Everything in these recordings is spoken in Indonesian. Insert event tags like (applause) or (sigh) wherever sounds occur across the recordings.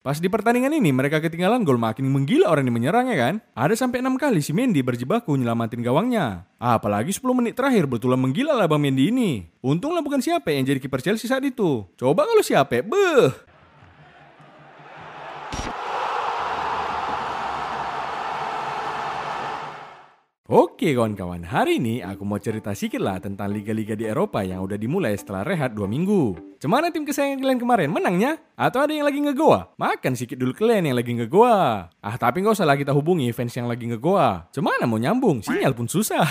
Pas di pertandingan ini mereka ketinggalan gol makin menggila orang yang menyerang ya kan. Ada sampai 6 kali si Mendy berjibaku nyelamatin gawangnya. Apalagi 10 menit terakhir betulan menggila lah Bang Mendy ini. Untunglah bukan siapa yang jadi kiper Chelsea saat itu. Coba kalau siapa, beh. Oke kawan-kawan, hari ini aku mau cerita sedikit lah tentang liga-liga di Eropa yang udah dimulai setelah rehat 2 minggu. Cemana tim kesayangan kalian kemarin menangnya? Atau ada yang lagi ngegoa? Makan sedikit dulu kalian yang lagi ngegoa. Ah tapi nggak usah lah kita hubungi fans yang lagi ngegoa. Cemana mau nyambung? Sinyal pun susah.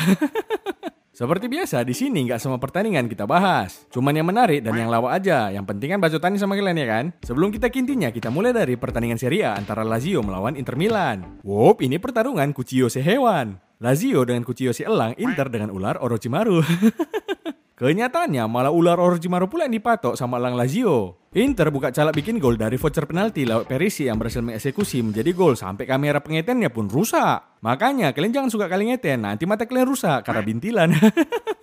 (laughs) Seperti biasa, di sini nggak semua pertandingan kita bahas. Cuman yang menarik dan yang lawak aja. Yang penting kan bacotannya sama kalian ya kan? Sebelum kita kintinya, kita mulai dari pertandingan Serie A antara Lazio melawan Inter Milan. Wop, ini pertarungan kucio sehewan. Lazio dengan Kuchio si elang, Inter dengan ular Orochimaru. (laughs) Kenyataannya malah ular Orochimaru pula yang dipatok sama elang Lazio. Inter buka calak bikin gol dari voucher penalti lewat Perisi yang berhasil mengeksekusi menjadi gol sampai kamera pengetennya pun rusak. Makanya kalian jangan suka kali ngeten, nanti mata kalian rusak karena bintilan. (laughs)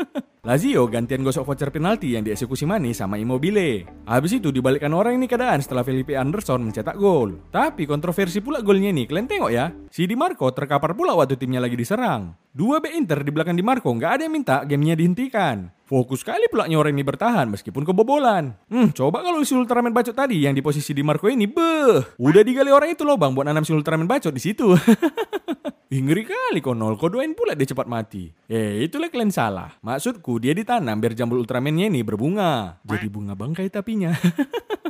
Lazio gantian gosok voucher penalti yang dieksekusi Mani sama Immobile. Habis itu dibalikkan orang ini keadaan setelah Felipe Anderson mencetak gol. Tapi kontroversi pula golnya ini, kalian tengok ya. Si Di Marco terkapar pula waktu timnya lagi diserang. Dua back Inter di belakang Di Marco nggak ada yang minta gamenya dihentikan. Fokus sekali pula orang ini bertahan meskipun kebobolan. Hmm, coba kalau si Ultraman bacot tadi yang di posisi Di Marco ini, beh, udah digali orang itu loh bang buat nanam si Ultraman bacot di situ. (laughs) Ih, ngeri kali nol, kau doain pula dia cepat mati. Eh, itulah kalian salah. Maksudku dia ditanam biar jambul Ultramannya ini berbunga. Jadi bunga bangkai tapinya. (laughs)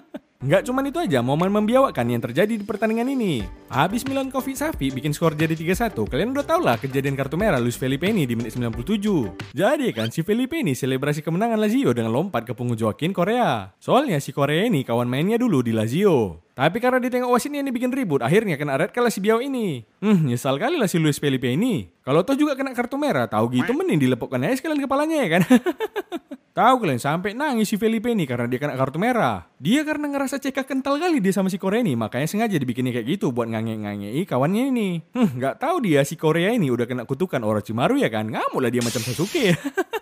Nggak cuma itu aja, momen membiawakan yang terjadi di pertandingan ini. Habis Milan Kofi Safi bikin skor jadi 3-1, kalian udah tau lah kejadian kartu merah Luis Felipe ini di menit 97. Jadi kan si Felipe ini selebrasi kemenangan Lazio dengan lompat ke punggung Joaquin Korea. Soalnya si Korea ini kawan mainnya dulu di Lazio. Tapi karena ditengok wasitnya ini bikin ribut, akhirnya kena red kalah si Biao ini. Hmm, nyesal kali lah si Luis Felipe ini. Kalau toh juga kena kartu merah, tahu gitu mending dilepokkan aja sekalian kepalanya ya kan. (laughs) tahu kalian sampai nangis si Felipe ini karena dia kena kartu merah. Dia karena ngerasa cekak kental kali dia sama si Korea ini, makanya sengaja dibikinnya kayak gitu buat ngange-ngangei kawannya ini. Hmm, nggak tahu dia si Korea ini udah kena kutukan Orochimaru ya kan? Ngamuk lah dia macam Sasuke.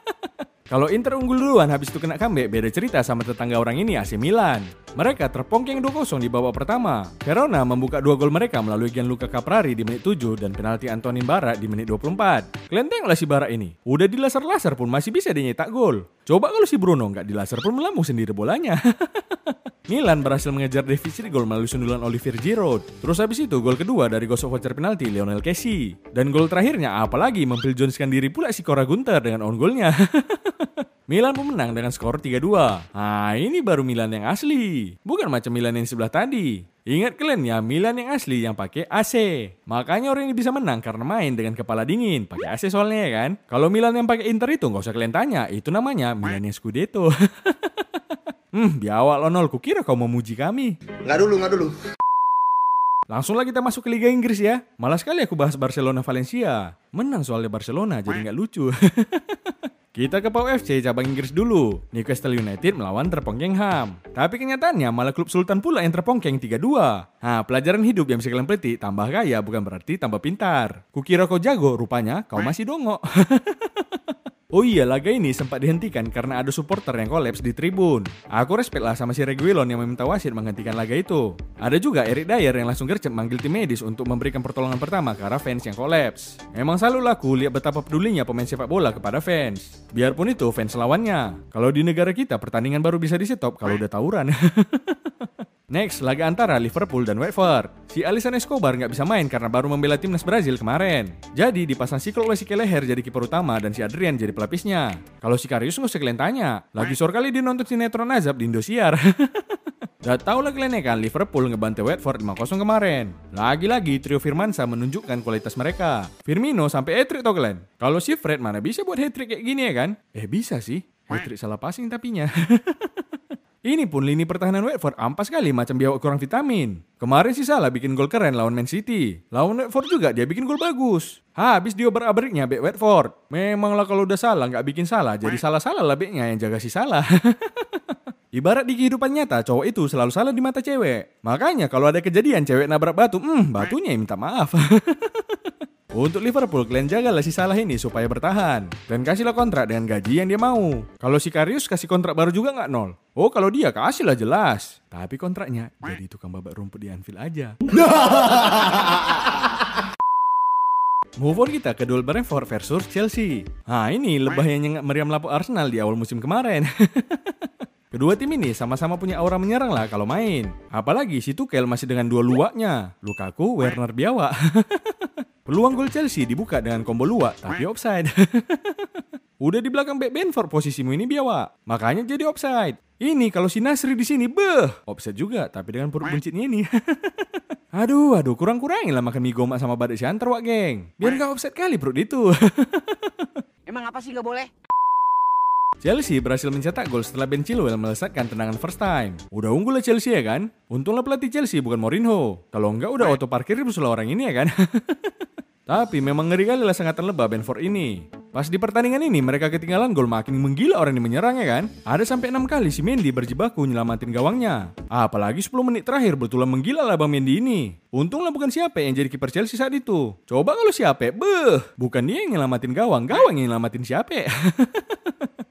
(laughs) Kalau Inter unggul duluan habis itu kena comeback, beda cerita sama tetangga orang ini AC Milan. Mereka terpongkeng 2-0 di babak pertama. Verona membuka dua gol mereka melalui Gianluca Caprari di menit 7 dan penalti Antonin Bara di menit 24. Kalian tengoklah si Bara ini. Udah di laser-laser pun masih bisa dia nyetak gol. Coba kalau si Bruno nggak di laser pun melambung sendiri bolanya. (laughs) Milan berhasil mengejar defisit gol melalui sundulan Olivier Giroud. Terus habis itu gol kedua dari gosok voucher penalti Lionel Messi. Dan gol terakhirnya apalagi mempil Joneskan diri pula si Cora Gunter dengan on golnya. (laughs) Milan pun menang dengan skor 3-2. Nah ini baru Milan yang asli. Bukan macam Milan yang sebelah tadi. Ingat kalian ya, Milan yang asli yang pakai AC. Makanya orang ini bisa menang karena main dengan kepala dingin. Pakai AC soalnya ya kan. Kalau Milan yang pakai Inter itu nggak usah kalian tanya. Itu namanya Milan yang Scudetto. (laughs) Hmm, biawak lo nol, kukira kau memuji kami. Nggak dulu, nggak dulu. Langsung lagi kita masuk ke Liga Inggris ya. Malah sekali aku bahas Barcelona Valencia. Menang soalnya Barcelona, jadi nggak lucu. (laughs) Kita ke Pau FC cabang Inggris dulu. Newcastle United melawan terpongkeng Ham. Tapi kenyataannya malah klub Sultan pula yang terpongkeng 3-2. Nah, pelajaran hidup yang bisa kalian peliti, tambah kaya bukan berarti tambah pintar. Kukira kau jago, rupanya kau masih dongok. (laughs) Oh iya, laga ini sempat dihentikan karena ada supporter yang kolaps di tribun. Aku respect lah sama si Reguilon yang meminta wasit menghentikan laga itu. Ada juga Eric Dyer yang langsung gercep manggil tim medis untuk memberikan pertolongan pertama ke arah fans yang kolaps. Memang selalu laku lihat betapa pedulinya pemain sepak bola kepada fans. Biarpun itu fans lawannya. Kalau di negara kita pertandingan baru bisa di stop kalau udah tawuran. (laughs) Next, laga antara Liverpool dan Watford. Si Alisson Escobar nggak bisa main karena baru membela timnas Brazil kemarin. Jadi dipasang si oleh si Keleher jadi kiper utama dan si Adrian jadi pelapisnya. Kalau si Karius nggak usah tanya. Lagi sore kali dia nonton sinetron Azab di Indosiar. (laughs) Udah tau lah kalian ya kan, Liverpool ngebantai Watford 5-0 kemarin. Lagi-lagi trio Firmansa menunjukkan kualitas mereka. Firmino sampai hat-trick tau kalian. Kalau si Fred mana bisa buat hat-trick kayak gini ya kan? Eh bisa sih. Hat-trick salah passing tapinya. (laughs) Ini pun lini pertahanan Watford ampas sekali macam biawak kurang vitamin. Kemarin sih salah bikin gol keren lawan Man City. Lawan Watford juga dia bikin gol bagus. Habis dia berabriknya back Watford. Memanglah kalau udah salah nggak bikin salah, jadi salah-salah lah backnya yang jaga si salah. (laughs) Ibarat di kehidupan nyata, cowok itu selalu salah di mata cewek. Makanya kalau ada kejadian cewek nabrak batu, hmm, batunya yang minta maaf. (laughs) Untuk Liverpool, kalian jagalah si Salah ini supaya bertahan. Dan kasihlah kontrak dengan gaji yang dia mau. Kalau si Karius kasih kontrak baru juga nggak nol. Oh kalau dia kasihlah jelas. Tapi kontraknya jadi tukang babak rumput di Anfield aja. (laughs) Move on kita ke duel Brentford versus Chelsea. Nah ini lebah yang nyengat meriam lapu Arsenal di awal musim kemarin. (laughs) Kedua tim ini sama-sama punya aura menyerang lah kalau main. Apalagi si Tuchel masih dengan dua luaknya. Lukaku, Werner Biawa. (laughs) Peluang gol Chelsea dibuka dengan combo luak tapi offside. (laughs) Udah di belakang back Benford posisimu ini biawa. Makanya jadi offside. Ini kalau si Nasri di sini, beh, offside juga tapi dengan perut buncitnya ini. (laughs) aduh, aduh, kurang-kurangin lah makan mie gomak sama badak si antar wak geng. Biar gak offside kali perut itu. (laughs) Emang apa sih nggak boleh? Chelsea berhasil mencetak gol setelah Ben Chilwell melesatkan tendangan first time. Udah unggul lah Chelsea ya kan? Untunglah pelatih Chelsea bukan Mourinho. Kalau enggak udah auto parkir musuh orang ini ya kan? Tapi memang ngeri kali lah sengatan lebah Benford ini. Pas di pertandingan ini mereka ketinggalan gol makin menggila orang yang menyerang ya kan? Ada sampai 6 kali si Mendy berjibaku nyelamatin gawangnya. Apalagi 10 menit terakhir betulan menggila lah Bang Mendy ini. Untunglah bukan siapa yang jadi kiper Chelsea saat itu. Coba kalau siapa, beh, bukan dia yang nyelamatin gawang, gawang yang nyelamatin siapa. (laughs)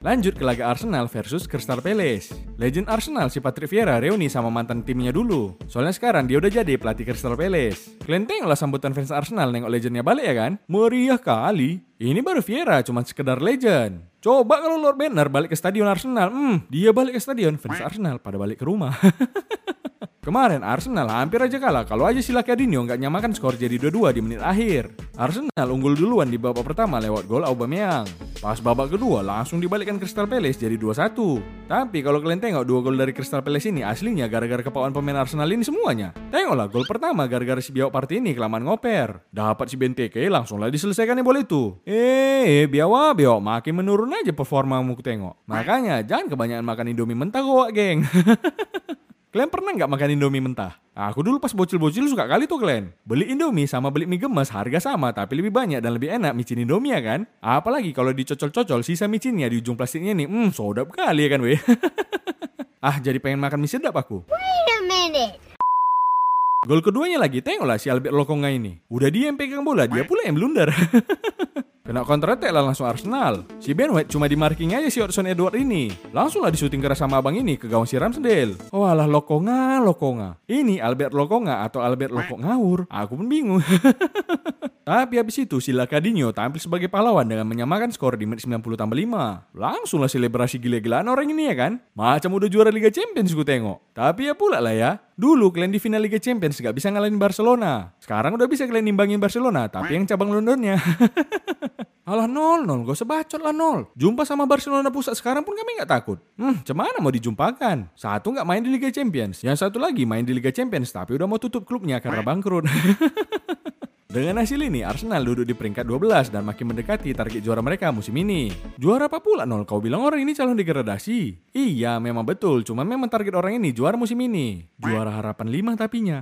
Lanjut ke laga Arsenal versus Crystal Palace. Legend Arsenal si Patrick Vieira reuni sama mantan timnya dulu. Soalnya sekarang dia udah jadi pelatih Crystal Palace. Kalian tengoklah sambutan fans Arsenal nengok legendnya balik ya kan? Meriah kali. Ini baru Vieira cuma sekedar legend. Coba kalau Lord Banner balik ke stadion Arsenal, hmm, dia balik ke stadion, fans Arsenal pada balik ke rumah. (laughs) Kemarin Arsenal hampir aja kalah kalau aja sila Kadinho nggak nyamakan skor jadi 2-2 di menit akhir. Arsenal unggul duluan di babak pertama lewat gol Aubameyang. Pas babak kedua langsung dibalikkan Crystal Palace jadi 2-1. Tapi kalau kalian tengok dua gol dari Crystal Palace ini aslinya gara-gara kepauan pemain Arsenal ini semuanya. Tengoklah gol pertama gara-gara si Biawak Party ini kelamaan ngoper. Dapat si Benteke langsung lah diselesaikan bola itu. Eh, Biawa, Biawak makin menurun aja performamu tengok. Makanya jangan kebanyakan makan Indomie mentah kok, geng. (laughs) Kalian pernah nggak makan Indomie mentah? Aku dulu pas bocil-bocil suka kali tuh kalian. Beli Indomie sama beli mie gemes harga sama tapi lebih banyak dan lebih enak micin Indomie ya kan? Apalagi kalau dicocol-cocol sisa micinnya di ujung plastiknya nih, hmm sodap kali ya kan weh. (laughs) ah jadi pengen makan mie sedap aku. Wait a minute. Gol keduanya lagi, tengoklah si Albert Lokonga ini. Udah dia yang pegang bola, dia pula yang blunder. (laughs) Kena counter attack lah langsung Arsenal. Si Ben White cuma di marking aja si Odson Edward ini. Langsung lah disuting keras sama abang ini ke gawang si Ramsdale. Oh alah Lokonga, Lokonga. Ini Albert Lokonga atau Albert Lokok ngawur. Aku pun bingung. (laughs) Tapi habis itu si Lacadinho tampil sebagai pahlawan dengan menyamakan skor di menit 90 tambah 5. Langsung lah selebrasi gila-gilaan orang ini ya kan. Macam udah juara Liga Champions gue tengok. Tapi ya pula lah ya. Dulu kalian di final Liga Champions gak bisa ngalahin Barcelona. Sekarang udah bisa kalian nimbangin Barcelona, tapi yang cabang Londonnya. (laughs) Alah nol, nol, gak usah bacot lah nol. Jumpa sama Barcelona pusat sekarang pun kami nggak takut. Hmm, cemana mau dijumpakan? Satu nggak main di Liga Champions, yang satu lagi main di Liga Champions tapi udah mau tutup klubnya karena bangkrut. (laughs) Dengan hasil ini, Arsenal duduk di peringkat 12 dan makin mendekati target juara mereka musim ini. Juara apa pula nol? Kau bilang orang ini calon degradasi? Iya, memang betul. Cuman memang target orang ini juara musim ini. Juara harapan 5 tapinya.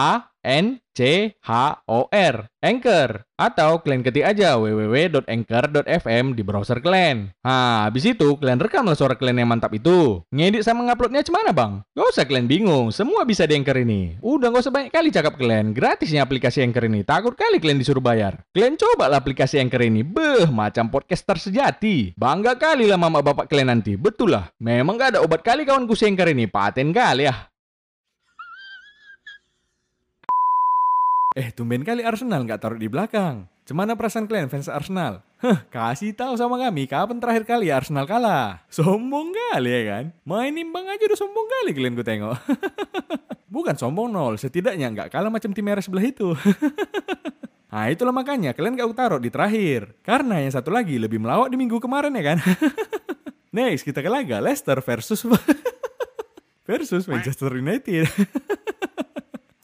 A N C H O R Anchor atau kalian ketik aja www.anchor.fm di browser kalian. Nah, habis itu kalian rekamlah suara kalian yang mantap itu. Ngedit sama nguploadnya cemana bang? Gak usah kalian bingung, semua bisa di Anchor ini. Udah gak usah banyak kali cakap kalian, gratisnya aplikasi Anchor ini. Takut kali kalian disuruh bayar. Kalian coba lah aplikasi Anchor ini, beh macam podcaster sejati. Bangga kali lah mama bapak kalian nanti, betul lah. Memang gak ada obat kali kawanku si Anchor ini, paten kali ya. Eh, tumben kali Arsenal nggak taruh di belakang. Cemana perasaan kalian fans Arsenal? Heh, kasih tahu sama kami kapan terakhir kali Arsenal kalah. Sombong kali ya kan? Main imbang aja udah sombong kali kalian gue tengok. (laughs) Bukan sombong nol, setidaknya nggak kalah macam tim merah sebelah itu. (laughs) Nah itulah makanya kalian gak taruh di terakhir. Karena yang satu lagi lebih melawak di minggu kemarin ya kan. (laughs) Next kita ke laga Leicester versus versus Manchester United.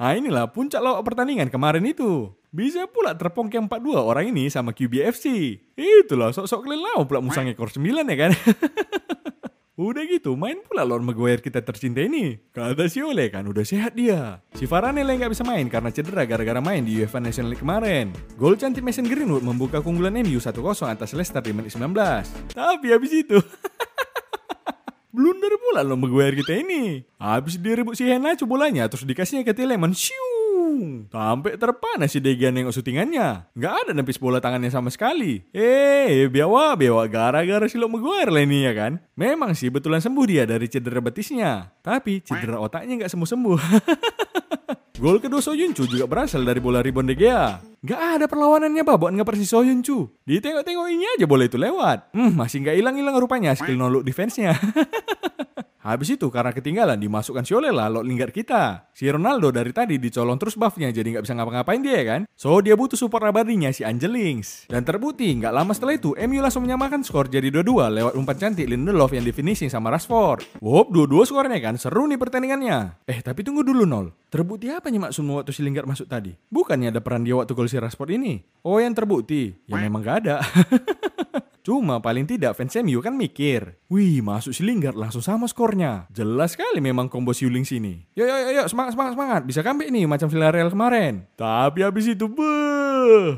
Nah inilah puncak lawak pertandingan kemarin itu. Bisa pula terpongkeng 4-2 orang ini sama QBFC. Itulah sok-sok kalian lawan pula musang ekor 9 ya kan. (laughs) udah gitu main pula lawan Maguire kita tercinta ini. Kata si Ole kan udah sehat dia. Si lah nggak bisa main karena cedera gara-gara main di UEFA National League kemarin. Gol cantik Mason Greenwood membuka keunggulan MU 1-0 atas Leicester di menit 19. Tapi habis itu (laughs) blunder pula lo Maguire kita ini. Habis direbut si Henacho bolanya terus dikasihnya ke Telemann. Siung. Sampai terpanas si Degan nengok syutingannya. Nggak ada nepis bola tangannya sama sekali. Eh, biawa, biawa gara-gara si lo Maguire lah ini ya kan. Memang sih betulan sembuh dia dari cedera betisnya. Tapi cedera otaknya nggak sembuh-sembuh. (laughs) Gol kedua Soyuncu juga berasal dari bola ribon De Gea. Gak ada perlawanannya babon nggak persis Soyuncu. Ditengok-tengok ini aja bola itu lewat. Hmm, masih nggak hilang-hilang rupanya skill no look defense-nya. (laughs) Habis itu karena ketinggalan dimasukkan si Ole lah lot kita. Si Ronaldo dari tadi dicolong terus buffnya jadi nggak bisa ngapa-ngapain dia kan. So dia butuh support abadinya si Angelings. Dan terbukti nggak lama setelah itu MU langsung menyamakan skor jadi 2-2 lewat umpan cantik Lindelof yang di finishing sama Rashford. Wop, dua-dua skornya kan seru nih pertandingannya. Eh tapi tunggu dulu nol. Terbukti apa nih maksudmu waktu si Lingard masuk tadi? Bukannya ada peran dia waktu gol si Rashford ini? Oh yang terbukti? Ya memang gak ada. (laughs) Cuma paling tidak fans MU kan mikir, wih masuk si Lingard langsung sama skornya. Jelas sekali memang combo si Yuling sini. Yo yo, yo semangat semangat semangat, bisa comeback nih macam Villarreal kemarin. Tapi habis itu, beuh.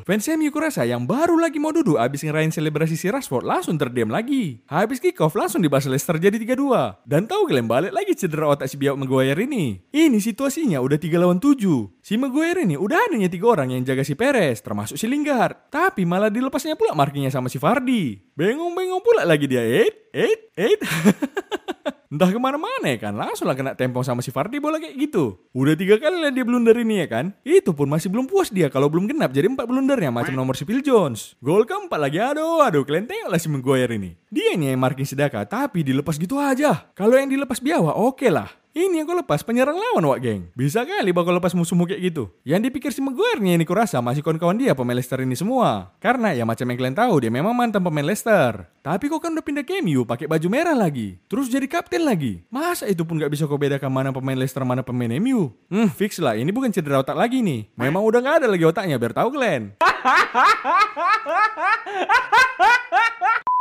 Fans MU kurasa yang baru lagi mau duduk habis ngerayain selebrasi si Rashford langsung terdiam lagi. Habis kick off langsung dibahas Leicester jadi 3-2. Dan tahu kalian balik lagi cedera otak si Biak Maguire ini. Ini situasinya udah 3 lawan 7. Si Maguire ini udah adanya tiga orang yang jaga si Perez, termasuk si Lingard. Tapi malah dilepasnya pula markingnya sama si Vardy. Bengong-bengong pula lagi dia. Eight, eight, eight. (laughs) Entah ke mana-mana ya kan, langsung lah kena tempong sama si Vardy bola kayak gitu. Udah tiga kali lah dia blunder ini ya kan. Itu pun masih belum puas dia kalau belum genap jadi empat blundernya macam nomor si Phil Jones. Gol keempat lagi, aduh, aduh, kalian tengok lah si Maguire ini. Dia nih yang marking sedekah, tapi dilepas gitu aja. Kalau yang dilepas biawa, oke okay lah. Ini yang kau lepas penyerang lawan wak geng. Bisa kali bakal lepas musuhmu kayak gitu. Yang dipikir si Maguire nih ini kurasa masih kawan-kawan dia pemain Leicester ini semua. Karena ya macam yang kalian tahu dia memang mantan pemain Leicester. Tapi kok kan udah pindah ke MU pakai baju merah lagi. Terus jadi kapten lagi. Masa itu pun gak bisa kau bedakan mana pemain Leicester mana pemain MU? Hmm fix lah ini bukan cedera otak lagi nih. Memang udah gak ada lagi otaknya biar tahu kalian. (laughs)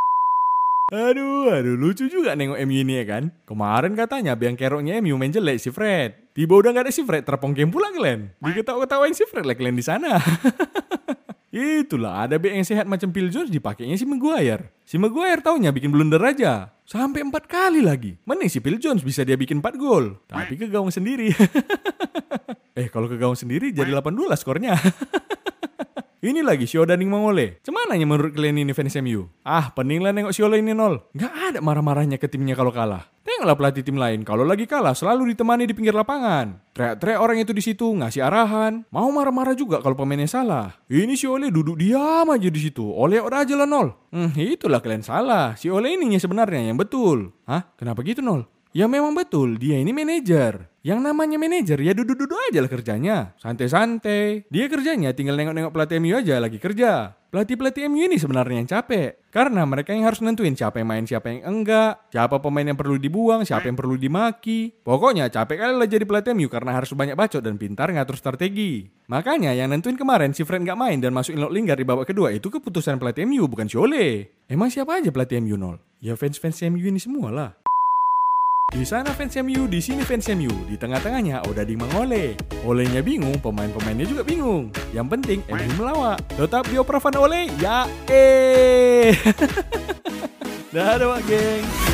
Aduh, aduh, lucu juga nengok MU ini ya kan. Kemarin katanya biang keroknya MU main jelek si Fred. Tiba udah gak ada si Fred, terpongkem pula kalian. Diketawa-ketawain si Fred lah kalian di sana. (laughs) Itulah, ada back yang sehat macam Phil Jones dipakainya si Maguire. Si Maguire taunya bikin blunder aja. Sampai empat kali lagi. Mending si Phil Jones bisa dia bikin 4 gol. Tapi ke gawang sendiri. (laughs) eh, kalau ke gawang sendiri jadi 8-2 lah skornya. (laughs) Ini lagi si Odaning Mangole. Cemananya menurut kalian ini fans MU? Ah, pening lah nengok si Ole ini nol. Gak ada marah-marahnya ke timnya kalau kalah. Tengoklah pelatih tim lain, kalau lagi kalah selalu ditemani di pinggir lapangan. Teriak-teriak orang itu di situ, ngasih arahan. Mau marah-marah juga kalau pemainnya salah. Ini si Ole duduk diam aja di situ. Ole udah aja lah nol. Hmm, itulah kalian salah. Si Ole ininya sebenarnya yang betul. Hah? Kenapa gitu nol? Ya memang betul, dia ini manajer. Yang namanya manajer ya duduk-duduk aja lah kerjanya. Santai-santai. Dia kerjanya tinggal nengok-nengok pelatih MU aja lagi kerja. Pelatih-pelatih MU ini sebenarnya yang capek. Karena mereka yang harus nentuin siapa yang main, siapa yang enggak. Siapa pemain yang perlu dibuang, siapa yang perlu dimaki. Pokoknya capek kali lah jadi pelatih MU karena harus banyak bacot dan pintar ngatur strategi. Makanya yang nentuin kemarin si Fred nggak main dan masukin Lok Lingard di babak kedua itu keputusan pelatih MU bukan si Ole. Emang siapa aja pelatih MU nol? Ya fans-fans MU ini semua lah. Di sana fans MU, di sini fans MU. Di tengah-tengahnya Odading Mangole. Olehnya bingung, pemain-pemainnya juga bingung. Yang penting MU melawak. Tetap dioperafan oleh ya eh. (laughs) Wak Geng.